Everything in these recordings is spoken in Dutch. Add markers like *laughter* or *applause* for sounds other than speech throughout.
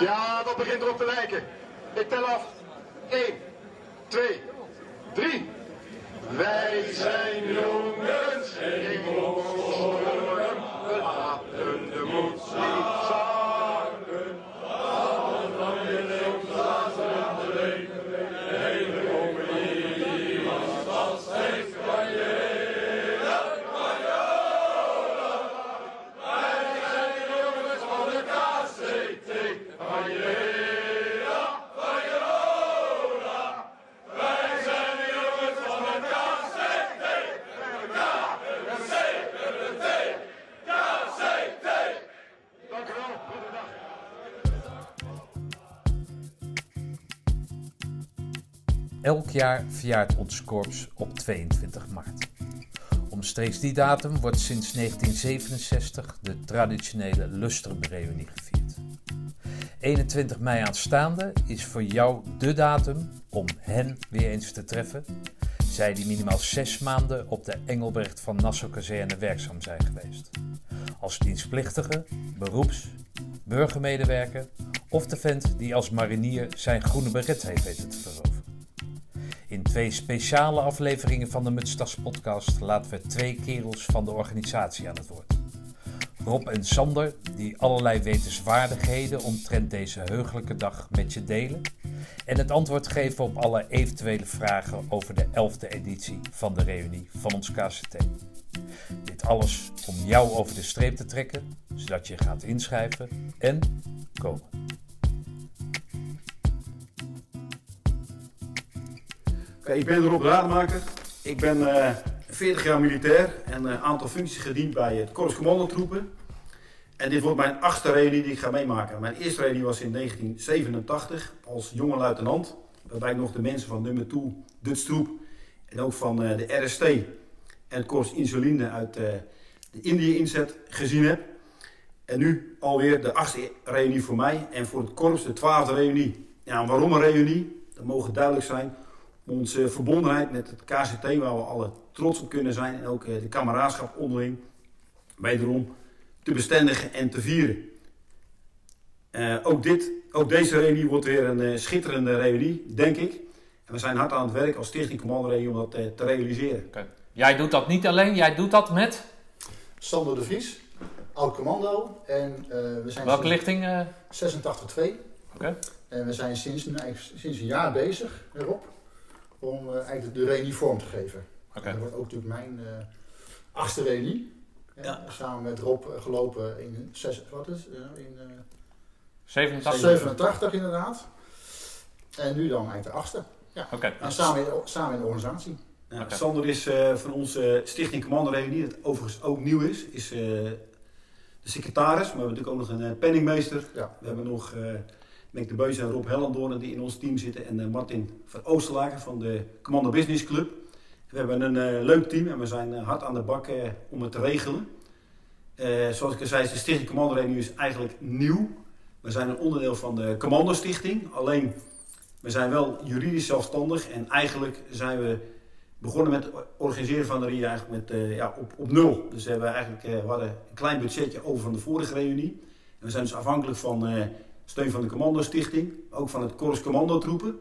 Ja, dat begint erop te lijken. Ik tel af. 1, 2, 3. Wij zijn jongens en mogen. We laten de moed jaar verjaart ons korps op 22 maart. Omstreeks die datum wordt sinds 1967 de traditionele Lustrum-reunie gevierd. 21 mei aanstaande is voor jou de datum om hen weer eens te treffen. Zij die minimaal zes maanden op de Engelbrecht van Nassau-kazerne werkzaam zijn geweest. Als dienstplichtige, beroeps, burgermedewerker of de vent die als marinier zijn groene beret heeft weten te veroveren. In twee speciale afleveringen van de Mutstas podcast laten we twee kerels van de organisatie aan het woord. Rob en Sander, die allerlei wetenswaardigheden omtrent deze heugelijke dag met je delen. En het antwoord geven op alle eventuele vragen over de 11e editie van de reunie van ons KCT. Dit alles om jou over de streep te trekken, zodat je gaat inschrijven en komen. Ik ben Rob Rademaker. Ik ben eh 40 jaar militair en een aantal functies gediend bij het Korps Commandotroepen. En dit wordt mijn achtste reunie die ik ga meemaken. Mijn eerste reunie was in 1987 als jonge luitenant. Waarbij ik nog de mensen van nummer 2, Dutch Troep en ook van eh, de RST en het Korps Insuline uit eh, de Indië-inzet gezien heb. En nu alweer de achtste reunie voor mij en voor het korps de twaalfde reunie. Ja, waarom een reunie? Dat mogen duidelijk zijn. Onze verbondenheid met het KCT, waar we alle trots op kunnen zijn. En ook eh, de kameraadschap onderling. Wederom te bestendigen en te vieren. Eh, ook, dit, ook deze reunie wordt weer een eh, schitterende reunie, denk ik. En we zijn hard aan het werk als Stichting Commando Reunie om dat te realiseren. Oké. Jij doet dat niet alleen, jij doet dat met Sander de Vries, oud commando. En eh, we zijn welke lichting? eh? 86-2. Oké. En we zijn sinds, sinds een jaar bezig erop om eh, eigenlijk de reunie vorm te geven. Dat wordt ook natuurlijk mijn eh, achtste reunie. Eh, Ja. Samen met Rob gelopen in, zes, wat is, het? In eh, 87? 87 inderdaad. En nu dan eigenlijk de achtste. Oké. En samen in, samen in de organisatie. Ja, Oké. Sander is eh, van onze Stichting Commando Reunie, dat overigens ook nieuw is, is eh, de secretaris. Maar we hebben natuurlijk ook nog een penningmeester. Ja. We hebben nog eh Mick de Beus en Rob Hellendoorn die in ons team zitten. En eh, Martin van Oosterlaken van de Commando Business Club. We hebben een eh, leuk team en we zijn eh, hard aan de bak om het te regelen. Zoals ik al zei, de Stichting Commando is eigenlijk nieuw. We zijn een onderdeel van de Commando Stichting. Alleen, we zijn wel juridisch zelfstandig en eigenlijk zijn we begonnen met het organiseren van de reunie eigenlijk met, ja, op, op nul. Dus we, eigenlijk, we hadden een klein budgetje over van de vorige reunie. En we zijn dus afhankelijk van steun van de Commando Stichting, ook van het Korps Commando Troepen.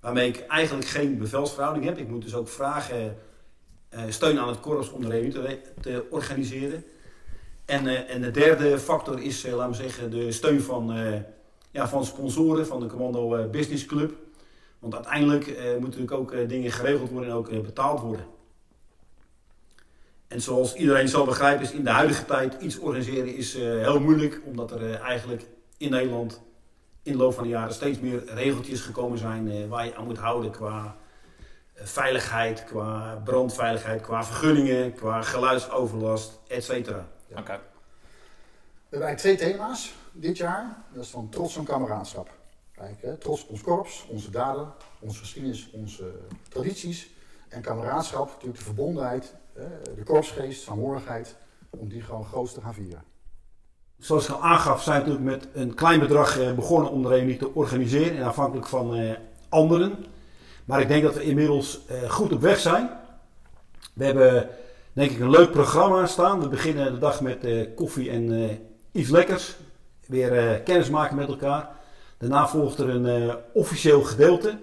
Waarmee ik eigenlijk geen bevelsverhouding heb. Ik moet dus ook vragen, eh, steun aan het korps om de reunie te, te organiseren. En, eh, en de derde factor is, eh, laten we zeggen, de steun van, ja, van sponsoren van de Commando Business Club. Want uiteindelijk moeten natuurlijk ook dingen geregeld worden en ook betaald worden. En zoals iedereen zal begrijpen is in de huidige tijd iets organiseren is heel moeilijk. Omdat er eigenlijk in Nederland in de loop van de jaren steeds meer regeltjes gekomen zijn eh, waar je aan moet houden qua eh, veiligheid, qua brandveiligheid, qua vergunningen, qua geluidsoverlast, et cetera. Oké. We hebben eigenlijk twee thema's dit jaar. Dat is van trots en kameraadschap. Eigenlijk, hè, trots op ons korps, onze daden, onze geschiedenis, onze tradities. En kameraadschap, natuurlijk de verbondenheid, hè, de korpsgeest, saamhorigheid. Om die gewoon groot te gaan vieren. Zoals ik al aangaf, zijn we natuurlijk met een klein bedrag eh, begonnen om de reunie te organiseren. En afhankelijk van eh, anderen. Maar ik denk dat we inmiddels eh, goed op weg zijn. We hebben denk ik een leuk programma staan. We beginnen de dag met koffie en iets lekkers. Weer kennis maken met elkaar. Daarna volgt er een officieel gedeelte.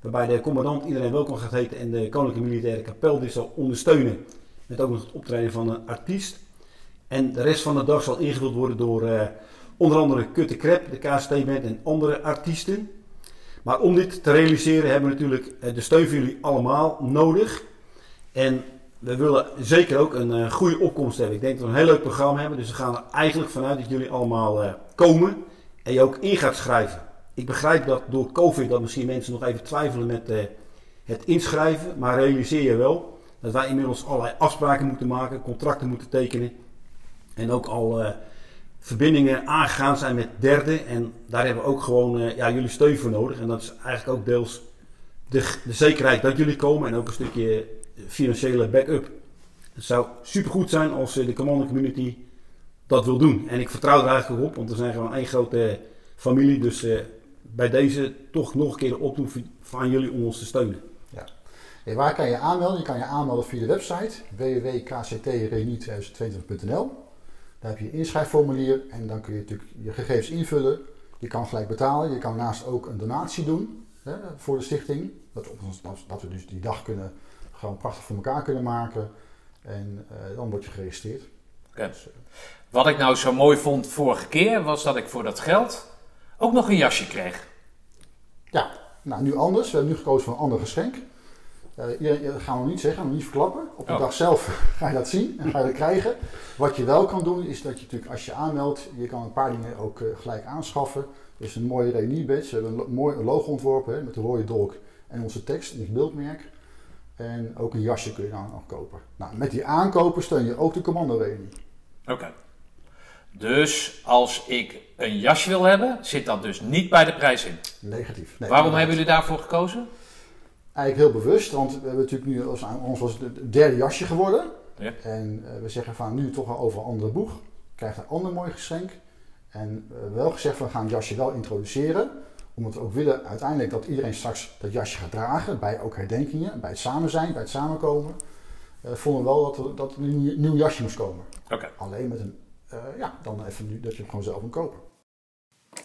Waarbij de commandant iedereen welkom gaat heten en de Koninklijke Militaire Kapel dit zal ondersteunen. Met ook nog het optreden van een artiest. En de rest van de dag zal ingevuld worden door eh, onder andere Kutte Krep, de KST-band en andere artiesten. Maar om dit te realiseren hebben we natuurlijk eh, de steun van jullie allemaal nodig. En we willen zeker ook een eh, goede opkomst hebben. Ik denk dat we een heel leuk programma hebben. Dus we gaan er eigenlijk vanuit dat jullie allemaal komen en je ook in gaat schrijven. Ik begrijp dat door COVID dat misschien mensen nog even twijfelen met het inschrijven. Maar realiseer je wel dat wij inmiddels allerlei afspraken moeten maken, contracten moeten tekenen. En ook al eh, verbindingen aangegaan zijn met derden. En daar hebben we ook gewoon eh, ja, jullie steun voor nodig. En dat is eigenlijk ook deels de, de zekerheid dat jullie komen en ook een stukje financiële backup. Het zou supergoed zijn als eh, de commando community dat wil doen. En ik vertrouw er eigenlijk op, want we zijn gewoon één grote familie. Dus eh, bij deze toch nog een keer de oproep van jullie om ons te steunen. Hey, waar kan je aanmelden? Je kan je aanmelden via de website www.kctreunie2022.nl. Daar heb je een inschrijfformulier en dan kun je natuurlijk je gegevens invullen. Je kan gelijk betalen. Je kan naast ook een donatie doen hè, voor de stichting. Dat, dat we dus die dag kunnen, gewoon prachtig voor elkaar kunnen maken. En eh, dan word je geregistreerd. Oké. Dus, eh, Wat ik nou zo mooi vond vorige keer, was dat ik voor dat geld ook nog een jasje kreeg. ja, nou nu anders. We hebben nu gekozen voor een ander geschenk. Je- dat gaan we niet zeggen, niet verklappen. Op de Oh. dag zelf *laughs* ga je dat zien en ga je dat krijgen. Wat je wel kan doen, is dat je natuurlijk als je aanmeldt, je kan een paar dingen ook eh, gelijk aanschaffen. Dus een mooie reunie badge. We hebben een mooi logo ontworpen hè, met de rode dolk en onze tekst en het beeldmerk. En ook een jasje kun je dan nog kopen. Nou, met die aankopen steun je ook de commando reunie. Oké. Dus als ik een jasje wil hebben, zit dat dus niet bij de prijs in. Negatief. Nee, Waarom hebben jullie daarvoor gekozen? Eigenlijk heel bewust, want we hebben natuurlijk nu, als- ons was het het derde jasje geworden. Ja. En eh, we zeggen van nu toch wel over een andere boeg. Krijgt een ander mooi geschenk. En hebben wel gezegd, we gaan het jasje wel introduceren. Omdat we ook willen uiteindelijk dat iedereen straks dat jasje gaat dragen. Bij ook herdenkingen, bij het samen zijn, bij het samenkomen. eh, vonden we wel dat er, dat er een nieuw, nieuw jasje moest komen. Alleen met een, eh, ja, dan even nu dat je hem gewoon zelf moet kopen.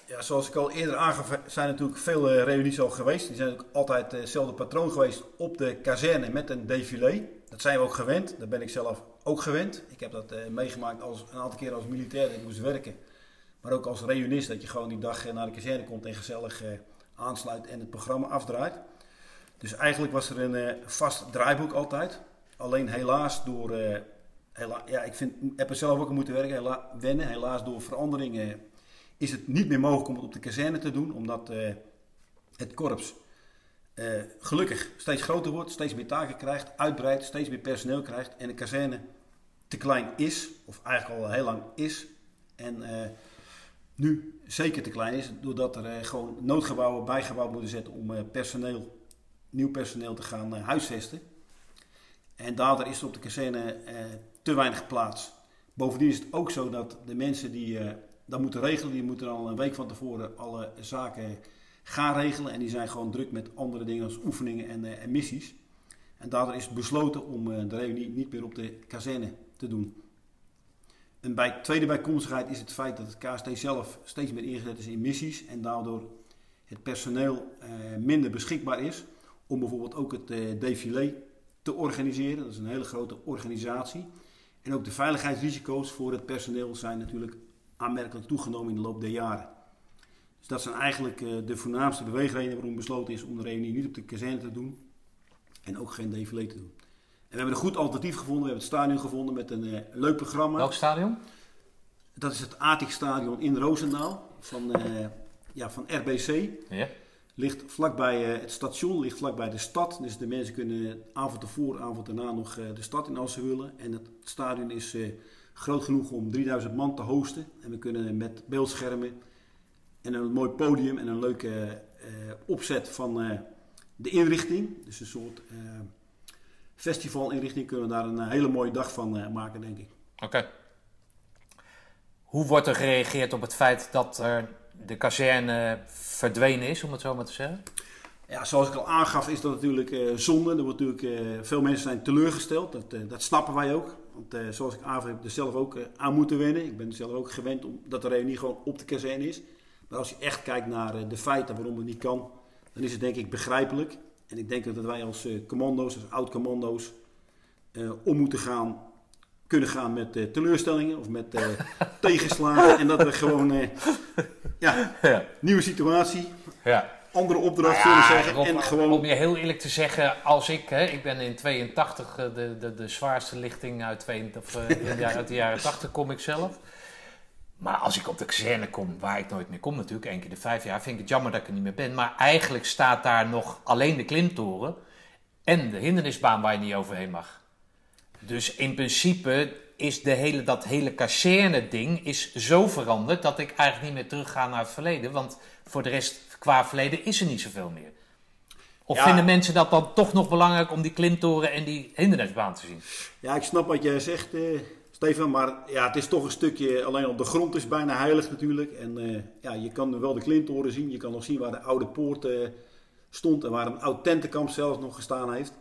Ja, zoals ik al eerder aangaf, zijn natuurlijk veel reunies al geweest. Die zijn ook altijd hetzelfde patroon geweest op de kazerne met een défilé. Dat zijn we ook gewend. Dat ben ik zelf ook gewend. Ik heb dat eh, meegemaakt als, een aantal keer als militair dat ik moest werken. Maar ook als reunist, dat je gewoon die dag eh, naar de kazerne komt en gezellig eh, aansluit en het programma afdraait. Dus eigenlijk was er een vast draaiboek altijd. Alleen helaas door, hela- ja, ik vind, heb er zelf ook aan moeten werken, hela- wennen. Helaas door veranderingen is het niet meer mogelijk om het op de kazerne te doen, omdat eh, het korps eh, gelukkig steeds groter wordt, steeds meer taken krijgt, uitbreidt, steeds meer personeel krijgt en de kazerne te klein is, of eigenlijk al heel lang is. En eh, nu zeker te klein is, doordat er gewoon noodgebouwen bijgebouwd moeten zetten om personeel, nieuw personeel te gaan huisvesten. En daardoor is er op de kazerne te weinig plaats. Bovendien is het ook zo dat de mensen die dat moeten regelen, die moeten al een week van tevoren alle zaken gaan regelen. En die zijn gewoon druk met andere dingen als oefeningen en, eh, en missies. En daardoor is besloten om eh, de reunie niet meer op de kazerne te doen. En bij tweede bijkomstigheid is het feit dat het KST zelf steeds meer ingezet is in missies. En daardoor het personeel eh, minder beschikbaar is om bijvoorbeeld ook het défilé te organiseren. Dat is een hele grote organisatie. En ook de veiligheidsrisico's voor het personeel zijn natuurlijk aanmerkelijk toegenomen in de loop der jaren. Dus dat zijn eigenlijk eh, de voornaamste beweegredenen waarom besloten is om de reunie niet op de kazerne te doen. En ook geen défilé te doen. En we hebben een goed alternatief gevonden. We hebben het stadion gevonden met een eh, leuk programma. Welk stadion? Dat is het Atik Stadion in Roosendaal van, eh, ja, van RBC. Ja. Ligt vlakbij het station, ligt vlakbij de stad. Dus de mensen kunnen avond ervoor, avond daarna nog de stad in als ze willen. En het stadion is groot genoeg om 3000 man te hosten. En we kunnen met beeldschermen en een mooi podium en een leuke eh, opzet van eh, de inrichting. Dus een soort eh, festivalinrichting kunnen we daar een hele mooie dag van maken, denk ik. Oké. Hoe wordt er gereageerd op het feit dat er de kazerne verdwenen is, om het zo maar te zeggen? Ja, zoals ik al aangaf is dat natuurlijk zonde. Er wordt natuurlijk, veel mensen zijn teleurgesteld. Dat, dat snappen wij ook. Want eh, zoals ik aangaf heb ik er zelf ook eh, aan moeten wennen. Ik ben zelf ook gewend om, dat de reunie gewoon op de kazerne is. Maar als je echt kijkt naar eh, de feiten waarom het niet kan, dan is het denk ik begrijpelijk. En ik denk dat wij als commando's, als oud-commando's, om moeten gaan, kunnen gaan met teleurstellingen of met *laughs* tegenslagen. En dat we gewoon, ja, Ja. nieuwe situatie, ja. Andere opdracht Nou ja, zeggen. Rob, en gewoon Om je heel eerlijk te zeggen, als ik, hè, ik ben in 82, eh, de, de, de zwaarste lichting uit, 22, of, eh, in de jaren- uit de jaren 80 kom ik zelf. Maar als ik op de kazerne kom, waar ik nooit meer kom natuurlijk, één keer de vijf jaar, vind ik het jammer dat ik er niet meer ben. Maar eigenlijk staat daar nog alleen de klimtoren en de hindernisbaan waar je niet overheen mag. Dus in principe is de hele, dat hele kazerne-ding is zo veranderd dat ik eigenlijk niet meer terugga naar het verleden. Want voor de rest, qua verleden, is er niet zoveel meer. Of Ja. vinden mensen dat dan toch nog belangrijk om die klimtoren en die hindernisbaan te zien? Ja, ik snap wat jij zegt, eh, Stefan. Maar ja, het is toch een stukje, alleen op de grond is bijna heilig natuurlijk. En eh, ja, je kan wel de klimtoren zien. Je kan nog zien waar de oude poort eh, stond en waar een oud tentenkamp zelfs nog gestaan heeft.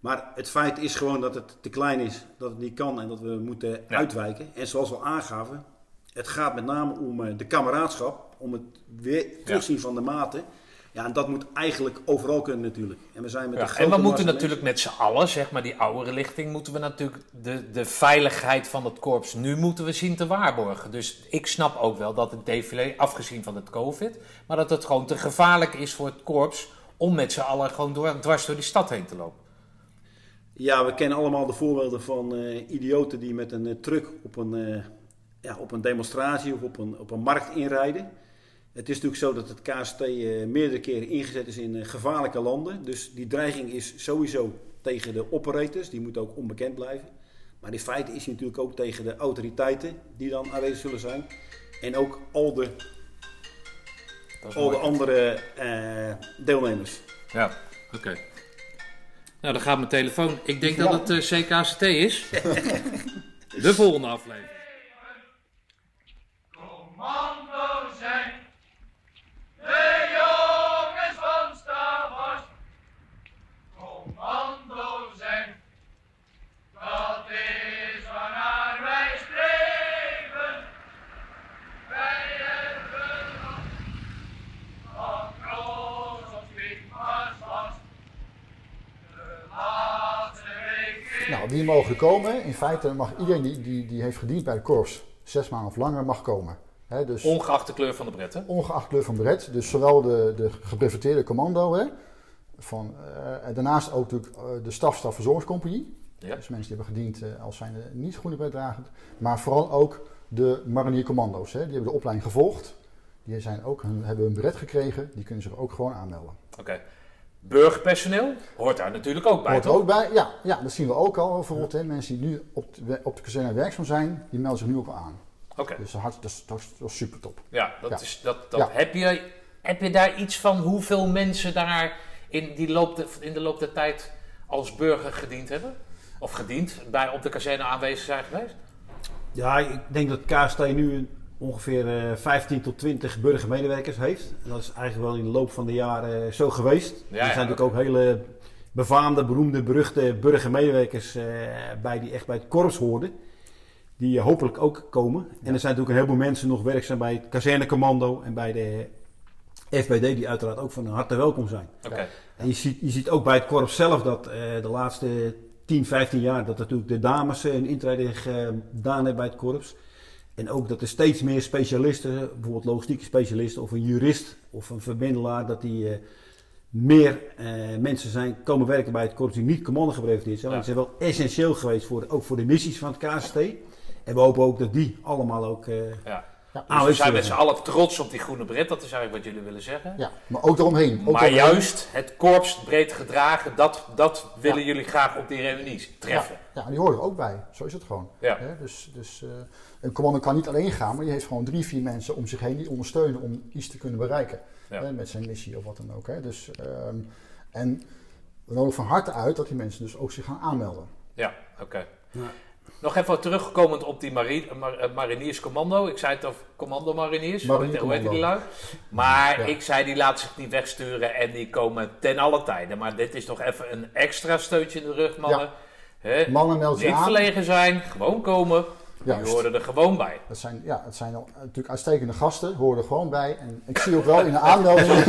Maar het feit is gewoon dat het te klein is, dat het niet kan en dat we moeten Ja. uitwijken. En zoals we al aangaven, het gaat met name om de kameraadschap, om het weer terugzien van de maten. Ja, en dat moet eigenlijk overal kunnen natuurlijk. En we zijn met Ja, en we moeten natuurlijk met z'n allen, zeg maar die oudere lichting, moeten we natuurlijk de, de veiligheid van het korps nu moeten we zien te waarborgen. Dus ik snap ook wel dat het défilé, afgezien van het covid, maar dat het gewoon te gevaarlijk is voor het korps om met z'n allen gewoon door, dwars door die stad heen te lopen. Ja, we kennen allemaal de voorbeelden van eh, idioten die met een eh, truck op een, eh, ja, op een demonstratie of op een, op een markt inrijden. Het is natuurlijk zo dat het KST eh, meerdere keren ingezet is in eh, gevaarlijke landen. Dus die dreiging is sowieso tegen de operators, die moeten ook onbekend blijven. Maar in feite is hij natuurlijk ook tegen de autoriteiten die dan aanwezig zullen zijn. En ook al de, al de andere eh, deelnemers. Ja, oké. Nou, dan gaat mijn telefoon. Ik denk Ja. dat het CKCT is. *laughs* De volgende aflevering. Commando zijn de jongens van Stavast. Commando zijn, dat is waarnaar wij streven. Wij hebben van kroos op Stigma's vast. De laatste wie mogen komen? In feite mag iedereen die, die, die heeft gediend bij de korps, zes maanden of langer, mag komen. Dus Ongeacht de kleur van de bret, hè? ongeacht kleur van beret. Dus zowel de, de gebreveteerde commando, hè, van, eh, daarnaast ook natuurlijk eh, de stafstaf verzorgingscompagnie. Ja. Dus mensen die hebben gediend eh, als zijn niet groene bretdragend. Maar vooral ook de mariniercommando's. Hè, die hebben de opleiding gevolgd. Die zijn ook, hun, hebben een beret gekregen. Die kunnen zich ook gewoon aanmelden. Oké. Burgerpersoneel hoort daar natuurlijk ook bij, Hoort er toch? ook bij, ja, ja, dat zien we ook al bijvoorbeeld. Hè, mensen die nu op de, op de kazerne werkzaam zijn, die melden zich nu ook al aan. Oké. Dus dat, dat, is, dat is- dat is super top. Ja, dat Ja. Is, dat, dat Ja. Heb, je, heb je daar iets van hoeveel mensen daar in, die loop de, in de loop der tijd als burger gediend hebben? Of gediend, bij, op de kazerne aanwezig zijn geweest? Ja, ik denk dat KST nu ongeveer eh, 15 tot 20 burgermedewerkers heeft. En dat is eigenlijk wel in de loop van de jaren eh, zo geweest. er ja, zijn natuurlijk ook hele befaamde, beroemde, beruchte burgermedewerkers eh, bij die echt bij het korps hoorden. Die eh, hopelijk ook komen. En er zijn natuurlijk een heleboel mensen nog werkzaam bij het kazernecommando en bij de FBD die uiteraard ook van harte welkom zijn. Oké. En je ziet, je ziet ook bij het korps zelf dat eh, de laatste 10, 15 jaar dat natuurlijk de dames eh, een intrede gedaan hebben bij het korps. En ook dat er steeds meer specialisten, bijvoorbeeld logistieke specialisten of een jurist of een verbindelaar, dat die eh, meer eh, mensen zijn komen werken bij het korps die niet commando gebreveteerd zijn. Want die zijn wel essentieel geweest voor, ook voor de missies van het KST. En we hopen ook dat die allemaal ook eh, Ja. Ja. Dus we aanwezig zijn met z'n allen trots op die groene bret, dat is eigenlijk wat jullie willen zeggen. Ja, maar ook eromheen. Ook maar eromheen. juist het korps breed gedragen, dat, dat willen Ja. jullie graag op die reunies treffen. Ja, ja, die horen er ook bij. Zo is het gewoon. Ja. Hè, Dus, dus eh, een commando kan niet alleen gaan, maar die heeft gewoon drie, vier mensen om zich heen die ondersteunen om iets te kunnen bereiken. Ja. Hè, met zijn missie of wat dan ook. Hè. Dus, ehm, en we nodigen van harte uit dat die mensen dus ook zich gaan aanmelden. Ja, oké. Ja. Nog even terugkomend op die mari mar- eh, marinierscommando. Ik zei het of commando mariniers. Marinier hoe heet die lui? Maar Ja. ik zei die laten zich niet wegsturen en die komen ten alle tijden. Maar dit is toch even een extra steutje in de rug, mannen. Hè? Mannen meld je Niet aan. verlegen zijn, gewoon komen. Die horen er gewoon bij. Dat zijn, ja, het zijn al- natuurlijk uitstekende gasten, horen er gewoon bij. En ik zie ook wel in de aanmelding.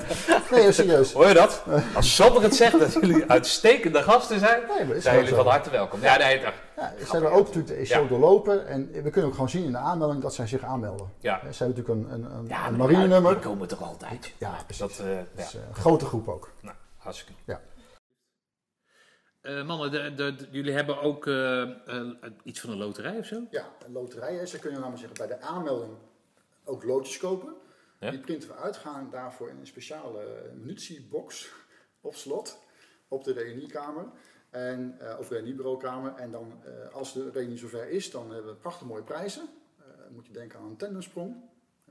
*laughs* nee, serieus. Hoor je dat? Als Sander het zegt dat jullie uitstekende gasten zijn, Nee, maar is zijn jullie van harte welkom. Ja, nee. Ja, ze hebben ook natuurlijk de show Ja. doorlopen en we kunnen ook gewoon zien in de aanmelding dat zij zich aanmelden. Ja. Ze hebben natuurlijk een, een, een, Ja, een maar marinenummer. Die komen toch altijd? Ja, precies. Dat, eh, ja. Dus, eh, een grote groep ook. Nou, hartstikke. Ja. Eh, mannen, de, de- de- jullie hebben ook eh, iets van een loterij of zo? Ja, een loterij. Ze kunnen namelijk zeggen bij de aanmelding ook loodjes kopen. Ja. Die printen we uit, gaan daarvoor in een speciale munitiebox op slot op de reuniekamer. En, eh, of reuniebureaukamer. En dan, eh, als de reunie zover is, dan hebben we prachtig mooie prijzen. Eh, dan moet je denken aan een tandemsprong.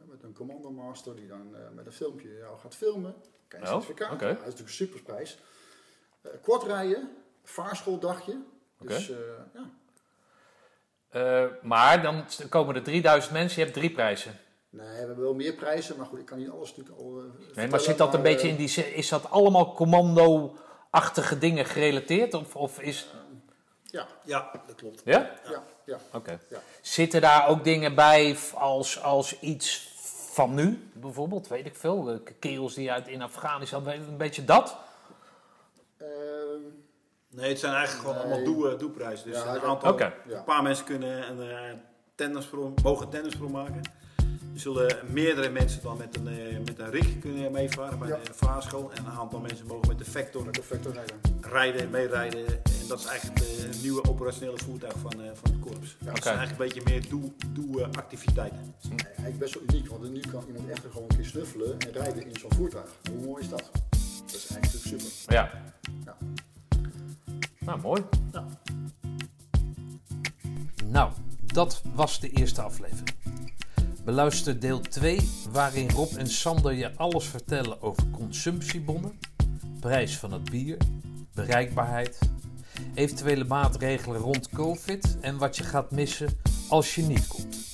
met een commandomaster die dan met een filmpje jou gaat filmen. Krijg je Oh, een certificaat. Ja, dat is natuurlijk een superprijs. Kortrijden, vaarschooldagje. Dus ja, maar dan komen er 3000 mensen, je hebt drie prijzen. Nee, we hebben wel meer prijzen, maar goed, ik kan niet alles natuurlijk al. Nee, maar zit dat een beetje in die... Is dat allemaal commando-achtige dingen gerelateerd? Of, of is... Ja, Ja, dat klopt. Ja? ja, ja. Oké. Ja. Zitten daar ook dingen bij als, als iets van nu, bijvoorbeeld? Weet ik veel. eh, Kerels die uit in Afghanistan, weet- een beetje dat? Ehm, Nee, het zijn eigenlijk gewoon Nee. allemaal doe, doeprijzen. Dus Ja, een, aantal, een paar mensen kunnen een uh, tennisprong, mogen maken. Zullen meerdere mensen dan met een, eh, met een rig kunnen meevaren bij Ja. de vaarschool. En een aantal mensen mogen met de Vector met de vectorrijden. rijden, meerijden. En dat is eigenlijk het nieuwe operationele voertuig van, eh, van het korps. Dat Oké. zijn eigenlijk een beetje meer doe, doe eh, activiteiten. Eigenlijk best wel uniek, want nu kan iemand echt gewoon een keer snuffelen en rijden in zo'n voertuig. Hoe mooi is dat? Dat is eigenlijk super. Ja. Ja. Nou, mooi. Ja. Nou, dat was de eerste aflevering. Beluister deel 2, waarin Rob en Sander je alles vertellen over consumptiebonnen, prijs van het bier, bereikbaarheid, eventuele maatregelen rond COVID en wat je gaat missen als je niet komt.